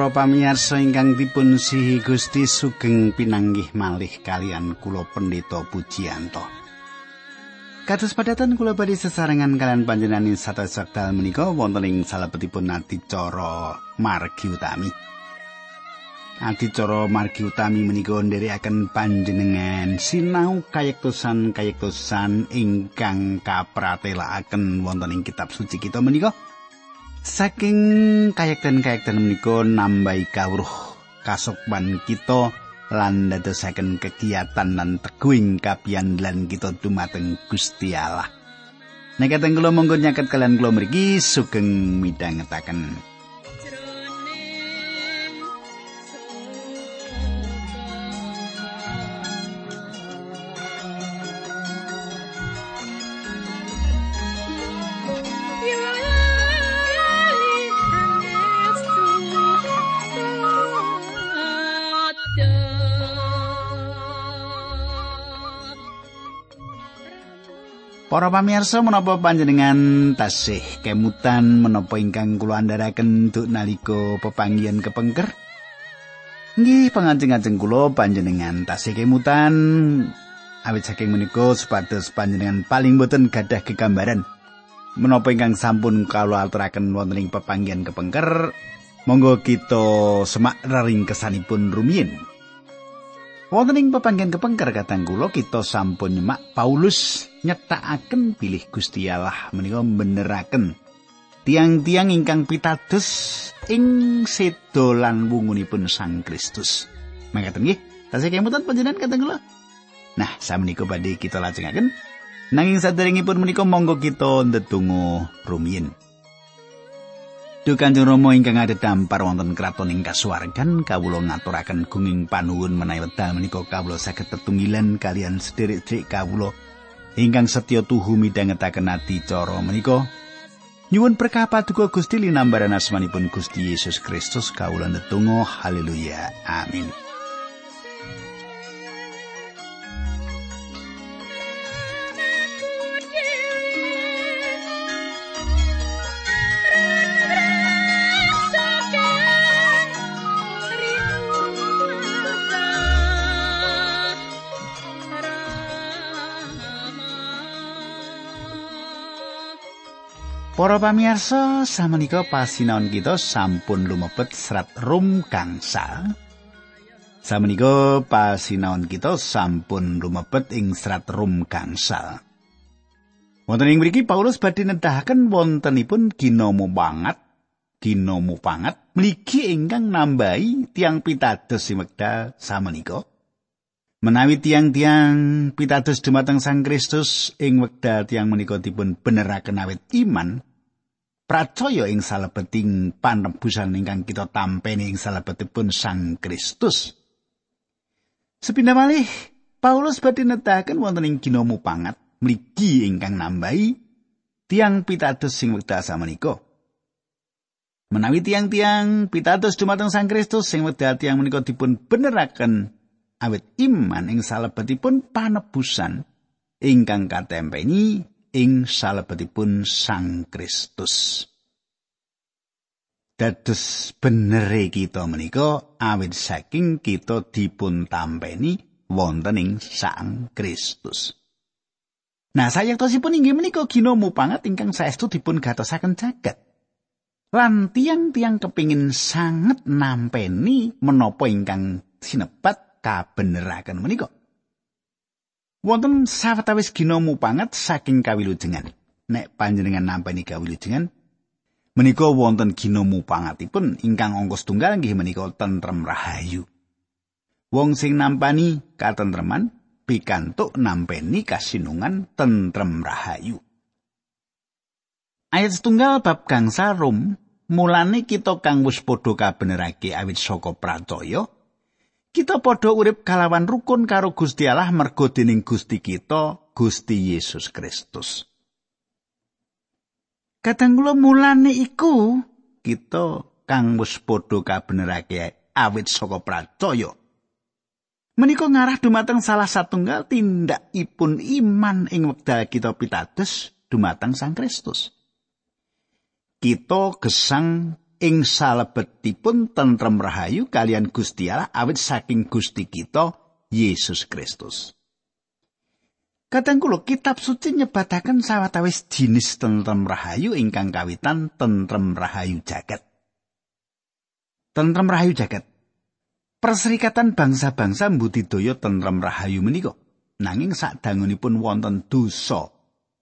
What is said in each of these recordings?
Para pamirsa ingkang dipun sihi Gusti sugeng pinanggih malih kalian kula Pendeta Pujiyanto. Kados padatan kula badhe sesarengan kalian panjenengan satu sakdal menika wonten ing salebetipun adicara margi utami. Adicara margi utami menika nderekaken panjenengan sinau kayektosan-kayektosan ingkang kapratelakaken wonten ing kitab suci kita menika. Saking kayekten-kayekten menika nambahi kawruh kasukman kita lan dadosaken kegiatan lan teguing kapiandelan kita dumateng Gusti Allah. Nek kula monggo nyaket kalian kula mriki sugeng midhangetaken. Para pamirsa menapa panjenengan tasih kemutan menapa ingkang kula andharaken duk nalika pepanggihan kepengker? Nggih, pangancing-ancing kula panjenengan tasih kemutan awit saking menika supados panjenengan paling boten gadah kegambaran menapa ingkang sampun kula aturaken wonten ing pepanggihan kepengker. Monggo kita semak raring kesanipun rumiyin. Wonten ing pepanggen kepengker katang kula kita sampun nyemak Paulus nyetakaken bilih Gusti Allah menika beneraken tiang-tiang ingkang pitados ing sedolan wungunipun Sang Kristus. Mangkaten nggih, tasih kemutan panjenengan katang kula. Nah, samenika badhe kita lajengaken. Nanging saderengipun menika monggo kita ndedonga rumiyin. Duh Kanjeng Rama ingkang adhedhampar wonten kraton ing kasuwargan kawula ngaturaken gunging panuwun menawi wekdal menika kawula saged tetunggilan kalian sederek-sederek kawula. Ingkang setya tuhu midhangetaken adicara menika. Nyuwun berkah paduka Gusti linambaran asmanipun Gusti Yesus Kristus kawula netunggal haleluya. Amin Para pamirsa, samenika pasinaon kita sampun lumebet serat rum kangsa. Samenika pasinaon kita sampun lumebet ing serat rum kangsa. Wonten ing mriki Paulus badhe nedahaken wontenipun ginomo banget, ginomo banget mligi ingkang nambahi tiang pitados sing wekdal samenika. Menawi tiang-tiang pitados dumateng Sang Kristus ing wekdal tiang menika dipun beneraken awit iman, pracaya ing salebeting panebusan ingkang kita tampeni ing salebetipun Sang Kristus. Sepindah malih Paulus badhe netahaken wonten ing ginomo pangat mligi ingkang nambahi tiang pitados sing wekdal samenika. Menawi tiang-tiang pitados dumateng Sang Kristus sing wekdal tiang menika dipun beneraken awit iman ing salebetipun panebusan ingkang katempeni ing salebetipun Sang Kristus. Dados benere kita menika awit saking kita dipun tampeni wonten ing Sang Kristus. Nah, sayektosipun inggih menika ginomu panget ingkang saestu dipun gatosaken jagat. Lan tiang-tiang kepingin sanget nampeni menapa ingkang sinebat kabeneraken menika. Wonten sawetawis ginomu panget saking kawilujengan. Nek panjenengan nampani kawilujengan, menika wonten ginomu pangatipun ingkang angka setunggal nggih menika tentrem rahayu. Wong sing nampani katentreman pikantuk nampeni kasinungan tentrem rahayu. Ayat setunggal bab gangsa Rom mulane kita kang wis padha kabenerake awit saka pracaya kita padha urip kalawan rukun karo Gusti Allah mergo dening Gusti kita Gusti Yesus Kristus. Kadang kula mulane iku kita kang wis padha kabenerake awit saka pracaya. Menika ngarah dumateng salah satunggal tindakipun iman ing wekdal kita pitados dumateng Sang Kristus. Kita gesang ing salebetipun tentrem rahayu kalian Gusti Allah awit saking Gusti kita Yesus Kristus. Kadang kula kitab suci nyebataken sawetawis jinis tentrem rahayu ingkang kawitan tentrem rahayu jagat. Tentrem rahayu jagat. Perserikatan bangsa-bangsa mbudidaya tentrem rahayu menika. Nanging sadangunipun wonten dosa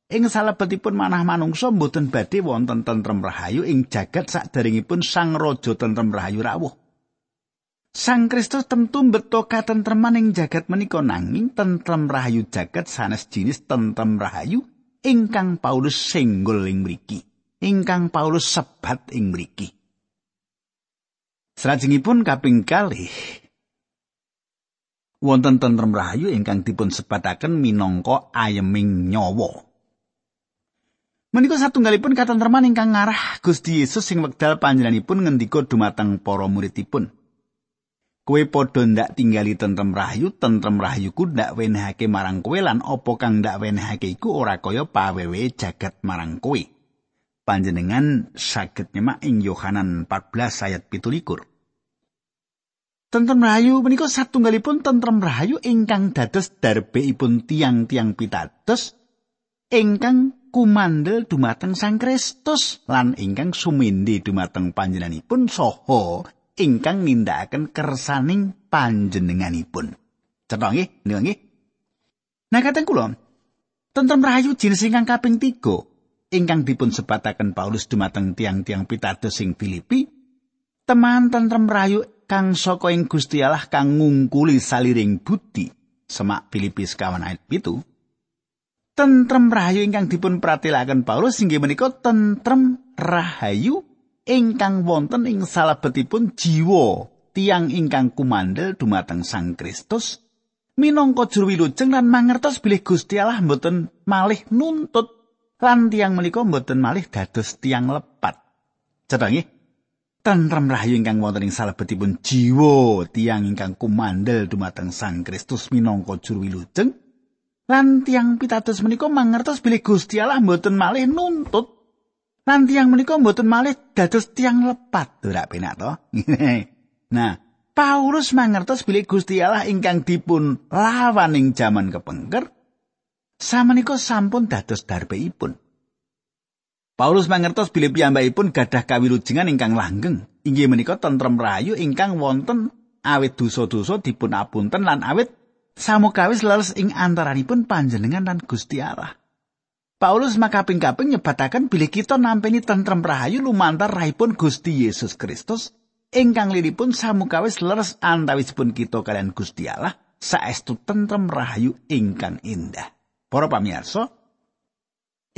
Ing salebetipun manah manungsa mboten badhe wonten tentrem rahayu ing jagat sadaringipun Sang Raja tentrem rahayu rawuh. Sang Kristus tentu beto katentreman ing jagat menika nanging tentrem rahayu jagat sanes jinis tentrem rahayu ingkang Paulus senggol ing mriki. Ingkang Paulus sebat ing mriki. Salajengipun kaping kalih wonten tentrem rahayu ingkang dipun sebataken minangka ayeming nyawa. Menika satunggalipun katentreman ingkang ngarah Gusti Yesus sing wekdal panjenenganipun ngendika dumateng para muridipun. Kowe padha ndak tinggali tentrem rahayu, tentrem rahayuku ndak wenehake marang kowe lan apa kang ndak wenehake iku ora kaya pawewe jagat marang kowe. Panjenengan saged nyemak ing Yohanan 14 ayat 17. Tentrem rahayu menika satunggalipun tentrem rahayu ingkang dados darbeipun tiang-tiang pitados ingkang kumandel dumateng Sang Kristus lan ingkang sumindi dumateng panjenenganipun saha ingkang nindakaken kersaning panjenenganipun. Cetha nggih, nggih. Nah kateng kula, tentrem rahayu jenis ingkang kaping tiga ingkang dipun sebataken Paulus dumateng tiang-tiang pitados sing Filipi, teman tentrem rahayu kang saka ing Gusti Allah kang ngungkuli saliring budi. Semak Filipi sekawan ayat pitu. Tentrem rahayu ingkang dipun pratilaken Paulus inggih menika tentrem rahayu ingkang wonten ing salebetipun jiwa tiang ingkang kumandel dumateng Sang Kristus minangka juru wilujeng lan mangertos bilih Gusti Allah mboten malih nuntut lan tiang menika mboten malih dados tiang lepat. Cetha Tentrem rahayu ingkang wonten ing salebetipun jiwa tiang ingkang kumandel dumateng Sang Kristus minangka juru wilujeng Lan tiang pitados menika mangertos bilih Gusti Allah mboten malih nuntut. Lan tiang menika mboten malih dados tiang lepat. Ora penak to? nah, Paulus mangertos bilih Gusti Allah ingkang dipun lawan ing jaman kepengker samenika sampun dados darbeipun. Paulus mangertos bilih piyambakipun gadah kawilujengan ingkang langgeng. Inggih menika tentrem rayu ingkang wonten awit dosa-dosa dipun apunten lan awit samukawis leres ing antaranipun panjenengan lan Gusti Allah. Paulus makaping-kaping nyebataken bilih kita nampeni tentrem rahayu lumantar rahipun Gusti Yesus Kristus ingkang liripun samukawis leres antawisipun kita kalian Gusti Allah saestu tentrem rahayu ingkang indah. Para pamirsa,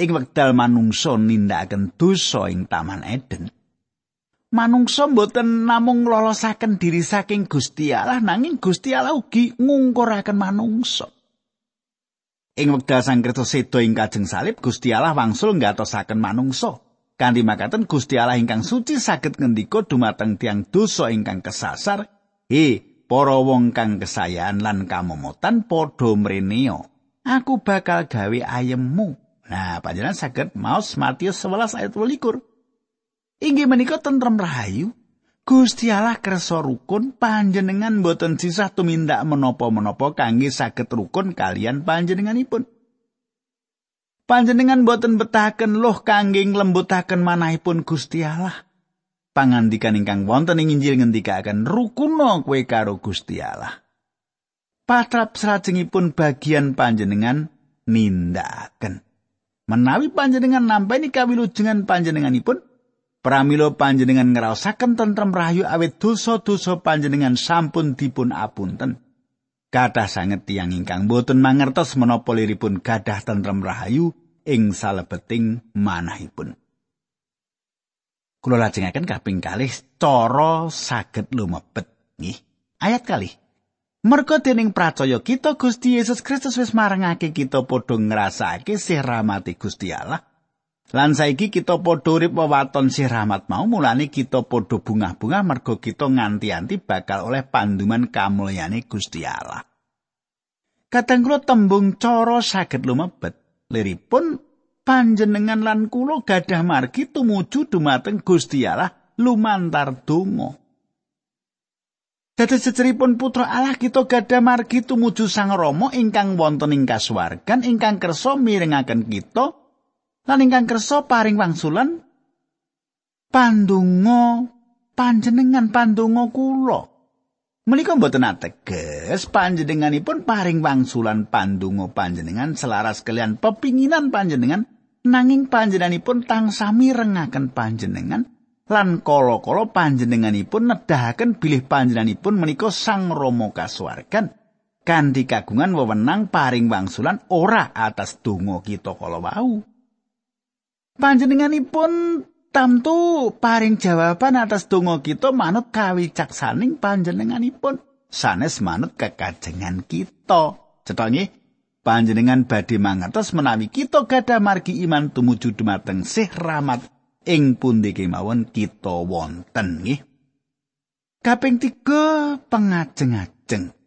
ing wekdal manungsa nindakaken dosa ing Taman Eden, manungsa mboten namung nglolosaken diri saking Gusti Allah nanging Gusti Allah ugi ngungkuraken manungsa. Ing wekdal Sang Kristus sedo ing kajeng salib Gusti Allah wangsul ngatosaken manungsa. Kanthi makaten Gusti Allah ingkang suci saged ngendika dumateng tiang dosa ingkang kesasar, "He, para wong kang kesayan lan kamomotan padha mreneo. Aku bakal gawe ayemmu." Nah, panjenengan saged maos Matius 11 ayat 21. Inggih menika tentrem rahayu. Gusti Allah kersa rukun panjenengan boten sisah tumindak menapa-menapa kangge saged rukun kalian panjenenganipun. Panjenengan boten betahaken loh kangge nglembutaken manahipun Gusti Allah. Pangandikan ingkang wonten ing Injil ngendikaken rukuno kowe karo Gusti Allah. Patrap salajengipun bagian panjenengan nindakaken. Menawi panjenengan nampi kawilujengan panjenenganipun, Pramila panjenengan ngraosaken tentrem rahayu awit dosa-dosa panjenengan sampun dipun apunten. Kathah sanget tiyang ingkang boten mangertos menapa liripun gadah tentrem rahayu ing salebeting manahipun. Kula lajengaken kaping kalih cara saged lumebet nggih. Ayat kali. Merga dening pracaya kita Gusti Yesus Kristus wis marangake kita padha ngrasake sih rahmati Gusti Allah. Lan saiki kita padha urip wewaton si rahmat mau mulane kita padha bungah-bungah mergo kita nganti-anti bakal oleh panduman kamulyane Gusti Allah. Kadang kula tembung cara saged lumebet liripun panjenengan lan kula gadah margi tumuju dumateng Gusti Allah lumantar donga. Dados jejeripun putra Allah kita gadah margi tumuju Sang Rama ingkang wonten ing kasuwargan ingkang kersa mirengaken kita lan ingkang kersa paring wangsulan pandonga panjenengan pandonga kula. Menika mboten ateges panjenenganipun paring wangsulan pandonga panjenengan selaras kalian pepinginan panjenengan nanging panjenenganipun tansah mirengaken panjenengan lan kala-kala panjenenganipun nedahaken bilih panjenenganipun menika Sang Rama kasuwargan kanthi kagungan wewenang paring wangsulan ora atas donga kita kala wau. Panjenenganipun tamtu paring jawaban atas donga kita manut kawicaksaning panjenenganipun sanes manut kekajengan kita. Cetha nggih, panjenengan badhe mangertos menawi kita gadah margi iman tumuju dumateng sih rahmat ing pundi kemawon kita wonten nggih. Kaping tiga pengajeng-ajeng.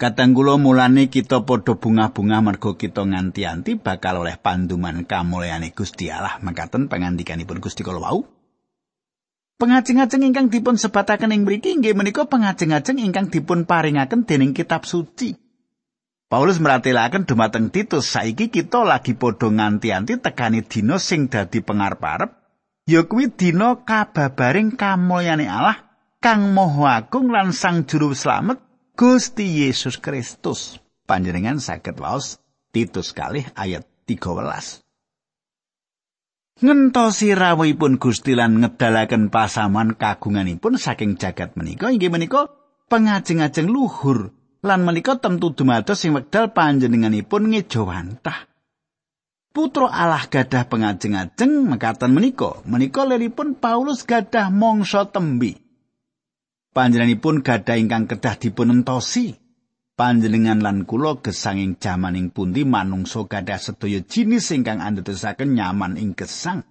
Katanggula mulane kita padha bunga-bunga mergo kita nganti-anti bakal oleh panduman kamulyane Gusti Allah makaten pangandikanipun Gusti kala wau. Pengajeng-ajeng ingkang dipun sebataken ing mriki inggih menika pengajeng-ajeng ingkang dipun paringaken dening kitab suci. Paulus meratelaken dumateng Titus saiki kita lagi padha nganti-anti tekani dina sing dadi pengarep-arep ya kuwi dina kababaring kamulyane Allah kang Maha Agung lan Sang Juru Slamet Gusti Yesus Kristus. Panjenengan saged waos Titus kalih ayat 13. Ngentosi rawuhipun Gusti lan ngedalaken pasaman kagunganipun saking jagat menika inggih menika pengajeng-ajeng luhur lan menika tentu dumados sing wekdal panjenenganipun ngejawantah. Putra Allah gadah pengajeng-ajeng mekaten menika. Menika lelipun Paulus gadah mangsa tembi. Panjenenganipun gadah ingkang kedah dipun entosi. Panjenengan lan kula gesang ing jaman ing pundi manungsa gadah sedaya jinis ingkang andadosaken nyaman ing gesang.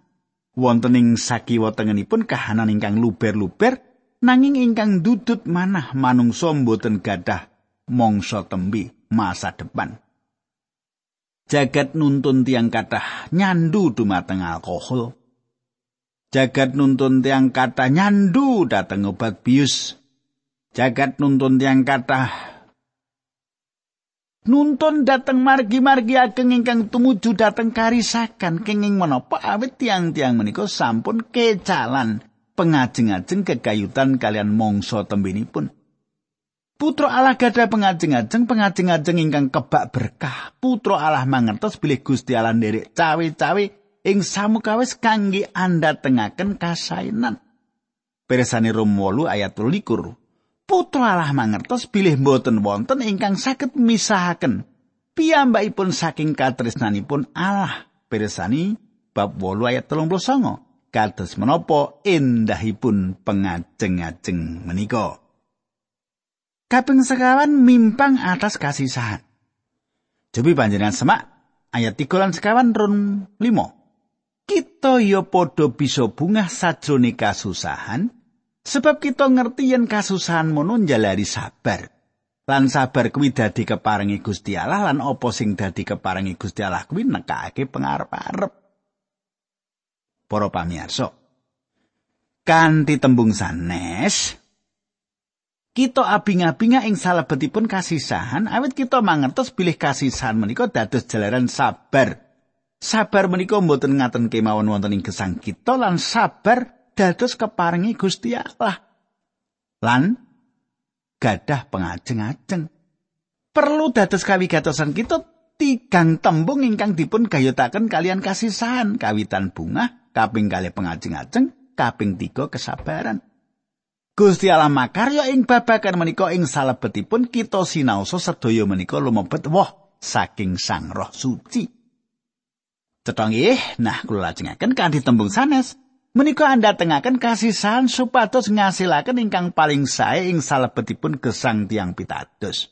Wonten ing sakiwa tengenipun kahanan ingkang luber-luber nanging ingkang dudut manah manungsa mboten gadah mangsa tembi masa depan. Jagat nuntun tiang kathah nyandu dumateng alkohol. Jagat nuntun tiang kathah nyandu dateng obat bius. Jagat nuntun tiang kathah nuntun dateng margi-margi ageng ingkang tumuju dateng karisakan kenging menapa awit tiang-tiang menika sampun kecalan pengajeng-ajeng kekayutan kalian mangsa tembinipun. Putra Allah gadah pengajeng-ajeng pengajeng-ajeng ingkang kebak berkah. Putra Allah mangertos bilih Gusti Allah nderek cawe-cawe ing samukawis kangge anda tengaken kasainan. Pirsani Rom 8 ayat 23. Putra Allah mangertos bilih boten wonten ingkang saged misahaken piyambakipun saking katresnanipun Allah. Pirsani bab 8 ayat 39. Kados menapa endahipun pengajeng-ajeng menika. Kaping sekawan mimpang atas kasisahan. Cobi panjenengan semak ayat 3 lan sekawan run 5. Kita ya padha bisa bungah sajrone kasusahan sebab kita ngerti yen kasusahan mono njalari sabar. Lan sabar kuwi dadi keparengi Gusti Allah lan apa sing dadi keparengi Gusti Allah kuwi nekake pangarep-arep. Para pamirsa, kanthi tembung sanes, kita abing-abinga ing salebetipun kasisahan awit kita mangertos bilih kasisahan menika dados jalaran sabar. Sabar menika mboten ngaten kemawon wonten ing gesang kita lan sabar dados keparengi Gusti Allah. Lan gadah pengajeng-ajeng. Perlu dados kawigatosan kita tigang tembung ingkang dipun gayutaken kalian kasisahan kawitan bunga kaping kali pengajeng-ajeng kaping tiga kesabaran. Gusti Allah makarya ing babagan menika ing salebetipun kita sinaosa sedaya menika lumebet woh saking Sang Roh Suci. Cetha nggih, nah kula lajengaken kanthi tembung sanes. Menika anda tengaken kasisan supados ngasilaken ingkang paling sae ing salebetipun gesang tiang pitados.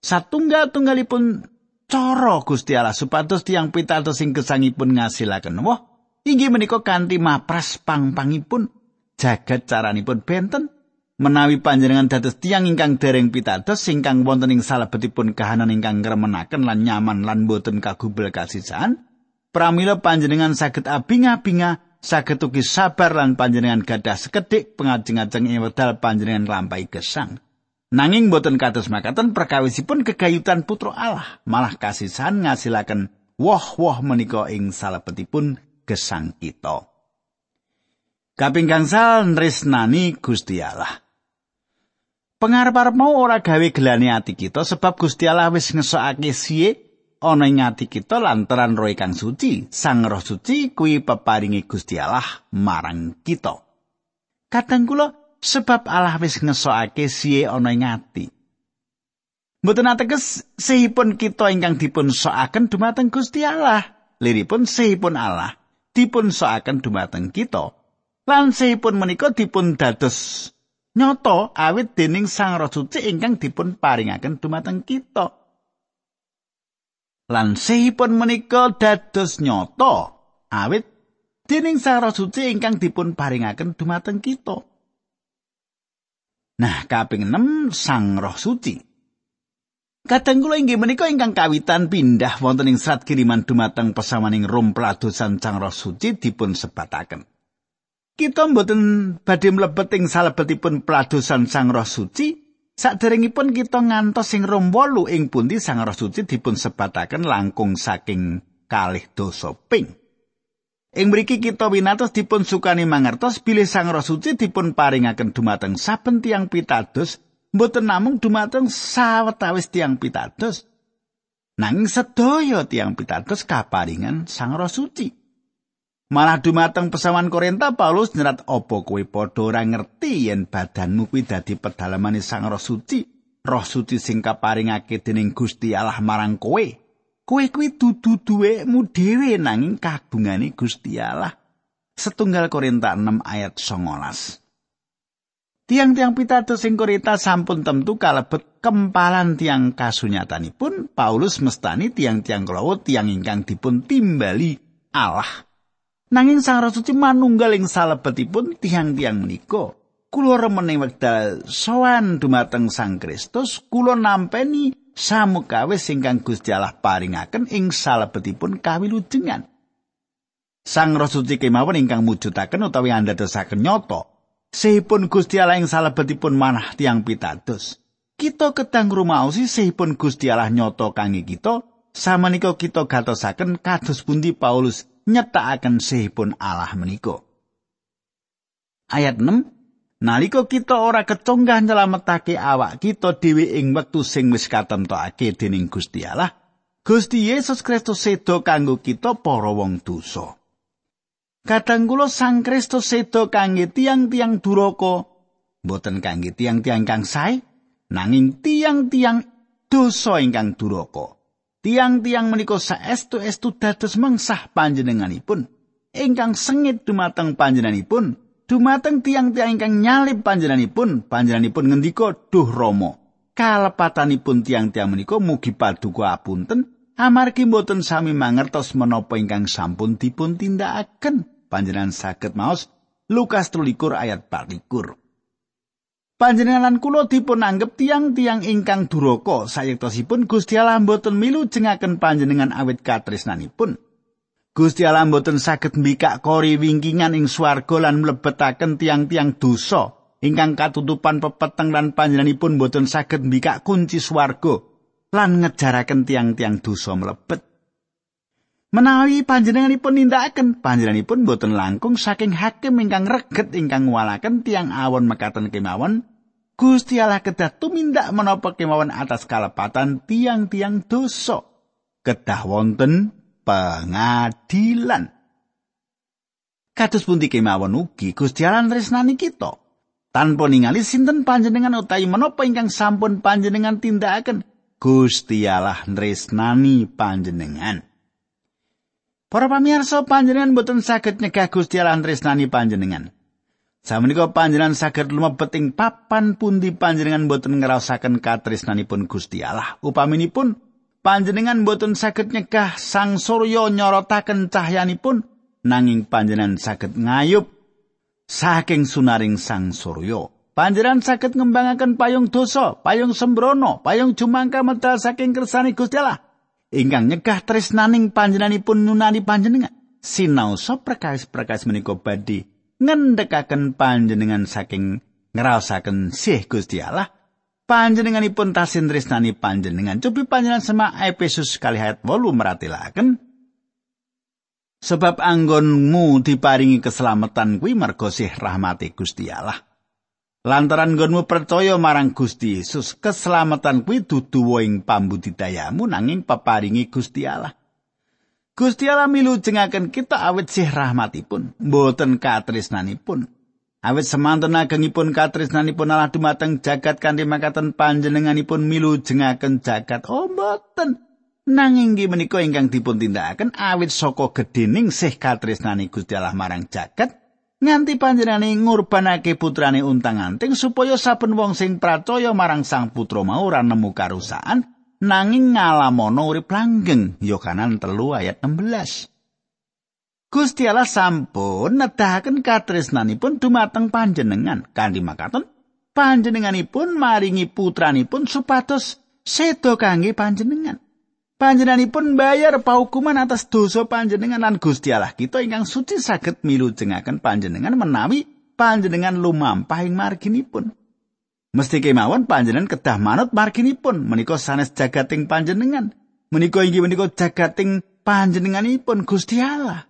Satunggal-tunggalipun cara Gusti Allah supados tiang pitados sing gesangipun ngasilaken woh inggih menika kanthi mapras pang-pangipun jagat caranipun benten menawi panjenengan dados tiang ingkang dereng pitados ingkang wonten ing salebetipun kahanan ingkang ngremenaken lan nyaman lan boten kagubel kasisahan pramila panjenengan saged abinga-binga saged ugi sabar lan panjenengan gadah sekedhik pengajeng-ajeng ing wedal panjenengan lampahi gesang. Nanging boten kados makaten perkawisipun kegayutan putra Allah, malah kasisan ngasilaken woh-woh menika ing salebetipun gesang kita. Kaping gangsal nresnani Gusti Allah. Pengarep-arep mau ora gawe gelane ati kita sebab Gusti Allah wis ngesokake siye ana ing ati kita lantaran roh kang suci. Sang Roh Suci kuwi peparingi Gusti Allah marang kita. Kadang kula sebab Allah wis ngesokake siye ana ing ati. Mboten ateges sehipun kita ingkang dipun sokaken dumateng Gusti Allah. Liripun sehipun Allah dipun sokaken dumateng kita. Lan sehipun menika dipun dados nyoto awit dening Sang Roh Suci ingkang dipun paringaken dumateng kita. Lan sehipun menika dados nyoto awit dening Roh Suci ingkang dipun paringaken dumateng kita. Nah, kaping 6 Sang Roh Suci. Kadang kula inggih menika ingkang kawitan pindah wonten ing serat kiriman dumateng pesamaning Rom peladosan Sang Roh Suci dipun sebataken. Kita mboten badhe mlebet ing salebetipun peladosan Sang Roh Suci saderengipun kita ngantos ing Rom 8 ing pundi Sang Roh Suci dipun sebataken langkung saking kalih dosa ping. Ing mriki kita winatos dipun sukani mangertos bilih Sang Roh Suci dipun paringaken dumateng saben tiang pitados mboten namung dumateng sawetawis tiang pitados nanging sedaya tiang pitados kaparingan Sang Roh Suci. Malah dumateng pesawan Korinta Paulus nyerat opo kowe padha ora ngerti yen badanmu kuwi dadi pedalamane Sang Roh Suci, Roh Suci sing kaparingake dening Gusti Allah marang kowe. Kowe kuwi dudu duwekmu dhewe nanging kagungane Gusti Allah. Setunggal Korinta 6 ayat 19. Tiang-tiang pitados sing Korinta sampun tentu kalebet kempalan tiang kasunyatanipun Paulus mestani tiang-tiang kelawut tiang ingkang dipun timbali Allah. Nanging Sang Roh Suci manunggal ing salebetipun tiang-tiang menika. Kula remening wekdal sowan dumateng Sang Kristus, kula nampeni samukawis ingkang Gusti Allah paringaken ing salebetipun kawilujengan. Sang Roh Suci kemawon ingkang mujudaken utawi andadosaken nyoto sehipun Gusti Allah ing salebetipun manah tiang pitados. Kita ketang rumaosi sehipun Gusti Allah nyoto kangge kita, samenika kita gatosaken kados pundi Paulus nyetakaken sehipun Allah menika. Ayat 6 Nalika kita ora kecunggah nyelametake awak kita dhewe ing wektu sing wis katentokake dening Gusti Allah, Gusti Yesus Kristus sedo kanggo kita para wong dosa. Kadang kula Sang Kristus sedo kangge tiang-tiang duraka, boten kangge tiang-tiang kang sae, nanging tiang-tiang dosa ingkang duraka. Tiang-tiang menika saestu-estu dados mengsah panjenenganipun, ingkang sengit dumateng panjenenganipun, dumateng tiang-tiang ingkang nyalip panjenenganipun, panjenenganipun ngendika, "Duh Rama, kalepatanipun tiang-tiang menika mugi paduka apunten, amargi boten sami mangertos menapa ingkang sampun dipun tindakaken." Panjenengan saged maos Lukas 13 ayat 24. Panjenengan kula dipun anggap tiang-tiang ingkang duraka sayektosipun Gusti Allah boten milu jengaken panjenengan awit katresnanipun. Gusti Allah mboten saged mbikak kori wingkingan ing swarga lan mlebetaken tiang-tiang dosa ingkang katutupan pepeteng lan panjenenganipun mboten saged mbikak kunci swarga lan ngejaraken tiang-tiang dosa mlebet. Menawi panjenenganipun nindakaken panjenenganipun boten langkung saking hakim ingkang reget ingkang ngwalaken tiang awon mekaten kemawon Gusti Allah kedah tumindak menapa kemawon atas kalepatan tiang-tiang dosa. Kedah wonten pengadilan. Kados pundi kemawon ugi Gusti Allah tresnani kita. Tanpa ningali sinten panjenengan utawi menapa ingkang sampun panjenengan tindakaken, Gusti Allah tresnani panjenengan. Para pamirsa panjenengan boten saged nyegah Gusti Allah tresnani panjenengan. Sameneika panjenengan saged lumebet ing papan pundi panjenengan boten ngrasaken katresnanipun Gusti Allah. Upaminipun panjenengan boten saged nyegah sang surya nyorotaken cahyanipun nanging panjenengan saged ngayup saking sunaring sang surya. Panjenengan saged ngembangaken payung dosa payung sembrono payung jumangka medal saking kersane Gusti Allah. Ingkang nyegah tresnaning panjenenganipun nunani panjenengan. Sinaosa perkawis-perkawis menika badhe ngendhekaken panjenengan saking ngraosaken sih Gusti Allah. Panjenenganipun tasin tresnani panjenengan cobi panjenengan semak Efesus kali ayat 8 meratelaken. Sebab anggonmu diparingi keselamatan kuwi mergo sih rahmati Gusti Allah. Lantaran nggonmu percaya marang Gusti Yesus, keselamatan kuwi dudu ing pambudidayamu nanging peparingi Gusti Allah. Gusti Allah milu jengaken kita awit sih rahmatipun, mboten katresnanipun. Awit semanten agengipun katresnanipun Allah dumateng jagat kanthi makaten panjenenganipun milu jengaken jagat. Oh mboten. Nanging inggih menika ingkang dipun tindakaken awit saka gedhening sih katresnani Gusti Allah marang jagat, nganti panjenengane ngurbanake putrane untang-anting supaya saben wong sing pracaya marang Sang Putra mau ora nemu karusaan nanging ngalamono urip langgeng. Yohanan telu ayat 16 Gusti Allah sampun nedahaken katresnanipun dumateng panjenengan. Kanthi makaten panjenenganipun maringi putranipun supados sedo kangge panjenengan. Panjenenganipun bayar paukuman atas dosa panjenengan lan Gusti Allah kita ingkang suci saged milu jengaken panjenengan menawi panjenengan lumampah ing marginipun. Mesti kemawon panjenengan kedah manut marginipun menika sanes jagating panjenengan. Menika inggih menika jagating panjenenganipun Gusti Allah.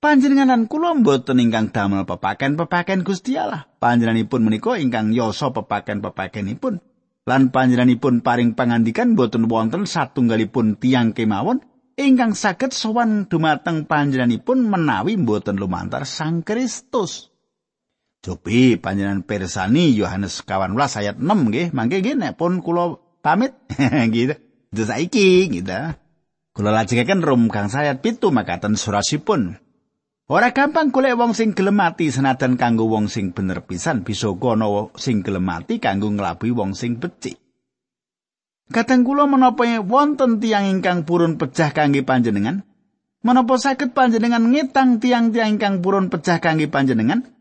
Panjenengan lan kula mboten ingkang damel pepaken-pepaken Gusti Allah. Panjenenganipun menika ingkang yasa pepaken-pepakenipun. lan panjenenganipun paring pangandikan boten wonten satunggalipun tiang kemawon ingkang saged sowan dumateng panjenenganipun menawi boten lumantar Sang Kristus. Cobi panjenengan persani Yohanes 18 ayat 6 nggih, mangke nggih nek pun kula pamit gitu. Itu saiki gitu. Kula lajengaken rum kang sayat pitu makaten surasipun. Ora gampang golek wong sing gelem mati senajan kanggo wong sing bener pisan bisa kono sing gelem mati kanggo nglabuhi wong sing becik. Kadang kula menapa wonten tiang ingkang purun pecah kangge panjenengan? Menapa saged panjenengan ngitang tiang-tiang ingkang purun pecah kangge panjenengan?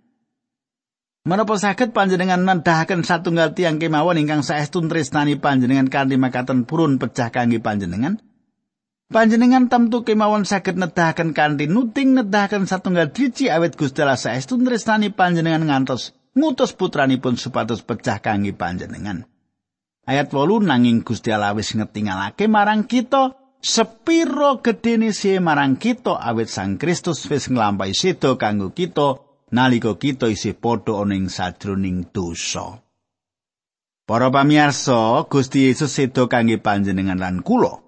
Menapa saged panjenengan nendahaken satunggal tiang kemawon ingkang saestu tresnani panjenengan kanthi makaten purun pecah kangge panjenengan? Panjenengan tamtu kemawon saged nedahaken kanthi nuting nedahaken satunggal driji awet Gusti Allah saestu tresnani panjenengan ngantos ngutus putranipun supados pecah kangge panjenengan. Ayat 8 nanging Gusti Allah wis ngetingalake marang kita sepiro gedene sih marang kita awet Sang Kristus wis nglampahi sedo kanggo kita nalika kita isih padha ana ing sajroning dosa. Para pamirsa, Gusti Yesus sedo kangge panjenengan lan kula.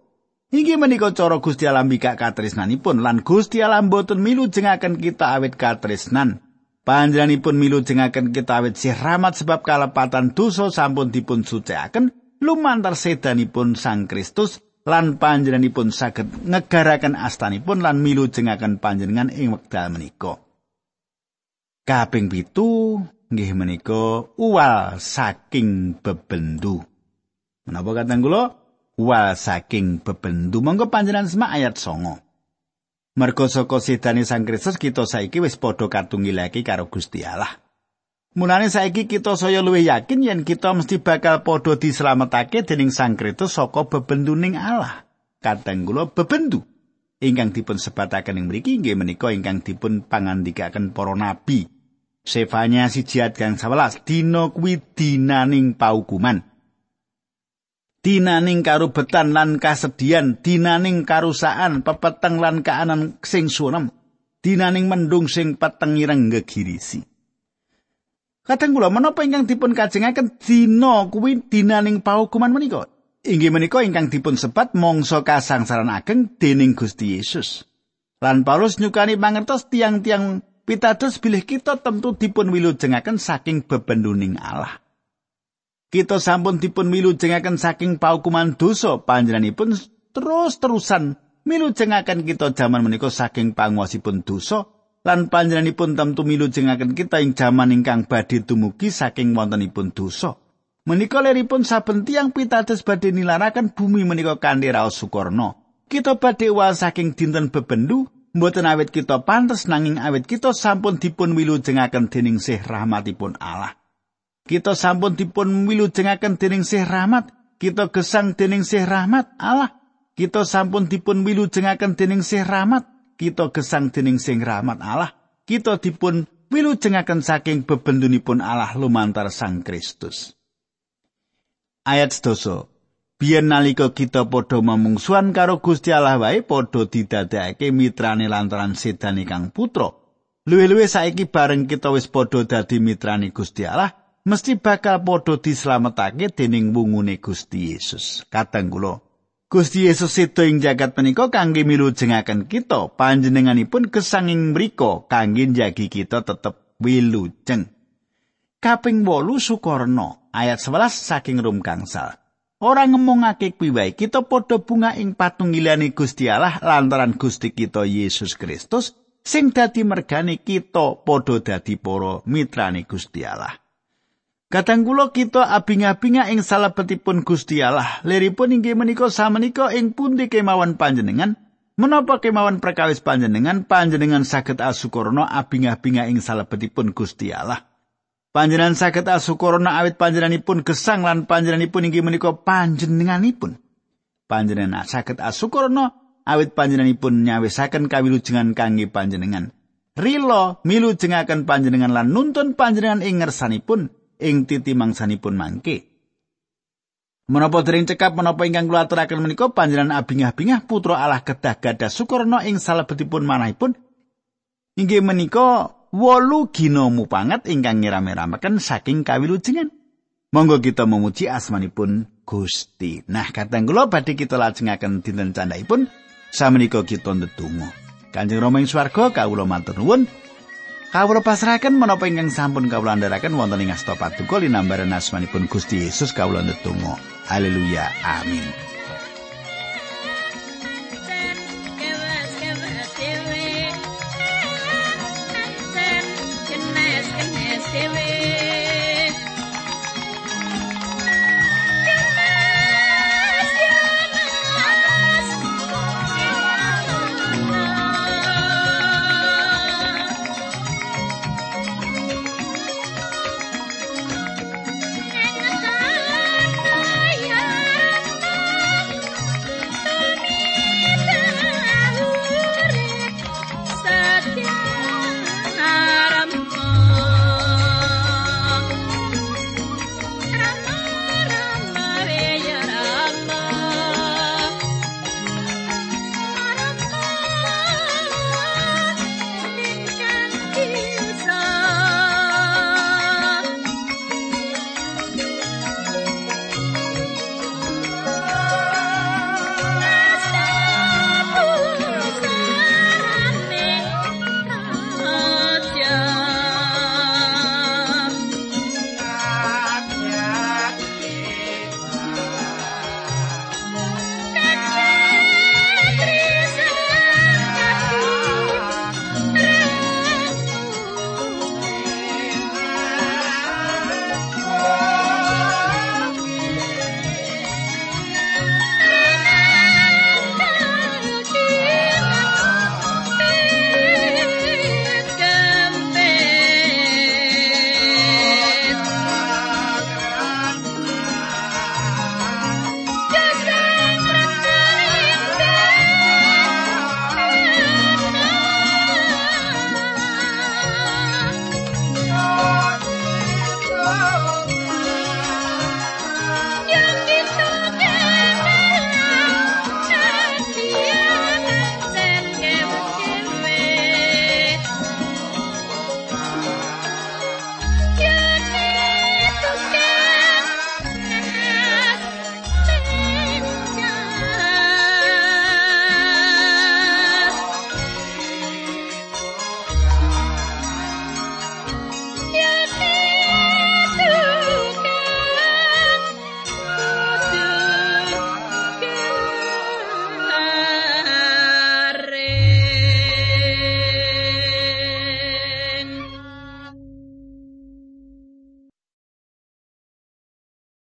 Inggih menika cara Gusti Allah mbikak katresnanipun lan Gusti Allah mboten milu jengaken kita awit katresnan. Panjenenganipun milu jengaken kita awit sih rahmat sebab kalepatan dosa sampun dipun sucikaken lumantar sedanipun Sang Kristus lan panjenenganipun saged ngegaraken astanipun lan milu jengaken panjenengan ing wekdal menika. Kaping pitu nggih menika uwal saking bebendu. Menapa kateng kula? wal saking bebendu monggo panjenengan semak ayat songo. Mergo saka sedane Sang Kristus kita saiki wis padha katunggilake karo Gusti Allah. Mulane saiki kita saya luwih yakin yen kita mesti bakal padha dislametake dening Sang Kristus saka bebenduning Allah. Kadang kula bebendu ingkang dipun sebataken ing mriki nggih menika ingkang dipun pangandikaken para nabi. Sefanya si jihad gang 11 dina kuwi dinaning paukuman. dinaning karubetan lan kasedian dinaning karusaan pepeteng lan kaanan sing sunem. Dinaning mendung sing peteng ireng gegirisi kadang kula menapa ingkang dipun kajengaken dina kuwi dinaning paukuman menika? Inggih menika ingkang dipun sebat mangsa kasangsaran ageng dening Gusti Yesus. Lan Paulus nyukani mangertos tiang-tiang pitados bilih kita tentu dipun wilujengaken saking bebenduning Allah. Kita sampun dipun milujengaken saking paukuman dosa panjenenganipun terus-terusan milujengaken kita jaman menika saking panguasipun dosa lan panjenenganipun tentu milujengaken kita ing jaman ingkang badhe tumugi saking wontenipun dosa. Menika leripun saben tiang pitados badhe nilaraken bumi menika kanthi raos sukorno kita badhe saking dinten bebendu mboten awet kita pantes nanging awet kita sampun dipun milujengaken dening sih rahmatipun Allah Kita sampun dipun wilujengaken dening Sih Rahmat, kita gesang dening Sih Rahmat Allah. Kita sampun dipun wilujengaken dening Sih Rahmat, kita gesang dening sing rahmat Allah, kita dipun wilujengaken saking bebentunipun Allah lumantar Sang Kristus. Ayat sedoso. Biyen nalika kita padha mamungsuhan karo Gusti Allah wae padha didadekake mitrane lantaran sedan kang putra. Luwe-luwe saiki bareng kita wis padha dadi mitrane Gusti Allah, mesti bakal padha dislametake dening wungune Gusti Yesus. Kadang kula Gusti Yesus sedo ing jagat menika kangge milujengaken kita, panjenenganipun kesanging mriku kangge njagi kita tetep wilujeng. Kaping 8 Sukorno ayat 11 saking Rum Kangsal. Ora ngemongake kuwi wae kita padha bunga ing patunggilane Gusti Allah lantaran Gusti kita Yesus Kristus sing dadi mergane kita padha dadi para mitrane Gusti Allah. Kadang kula kita abing-abinga ing salebetipun Gusti Allah. Liripun inggih menika samenika ing pundi kemawon panjenengan? Menapa kemawon perkawis panjenengan panjenengan saged asukurna abing-abinga ing salebetipun Gusti Allah? Panjenengan saged asukurna awit panjenenganipun gesang lan panjenenganipun inggih menika panjenenganipun. Panjenengan saged asukurna awit panjenenganipun nyawisaken kawilujengan kangge panjenengan. Rilo milujengaken panjenengan lan nuntun panjenengan ing ngersanipun ing titi mangsanipun mangke. Menapa dering cekap menapa ingkang kula aturaken menika panjenengan abingah-bingah putra Allah kedah gadah sukurna ing salebetipun manahipun inggih menika wolu gino mupangat ingkang ngiram-iramaken saking kawilujengan. Monggo kita memuji asmanipun Gusti. Nah, kadang kula badhe kita lajengaken dinten candhaipun samenika kita ndedonga. Kanjeng Rama ing swarga kawula matur nuwun. Kawula pasrahaken menapa ingkang sampun kawula andharaken wonten ing asta paduka linambaran asmanipun Gusti Yesus kawula ndedonga. Haleluya. Amin.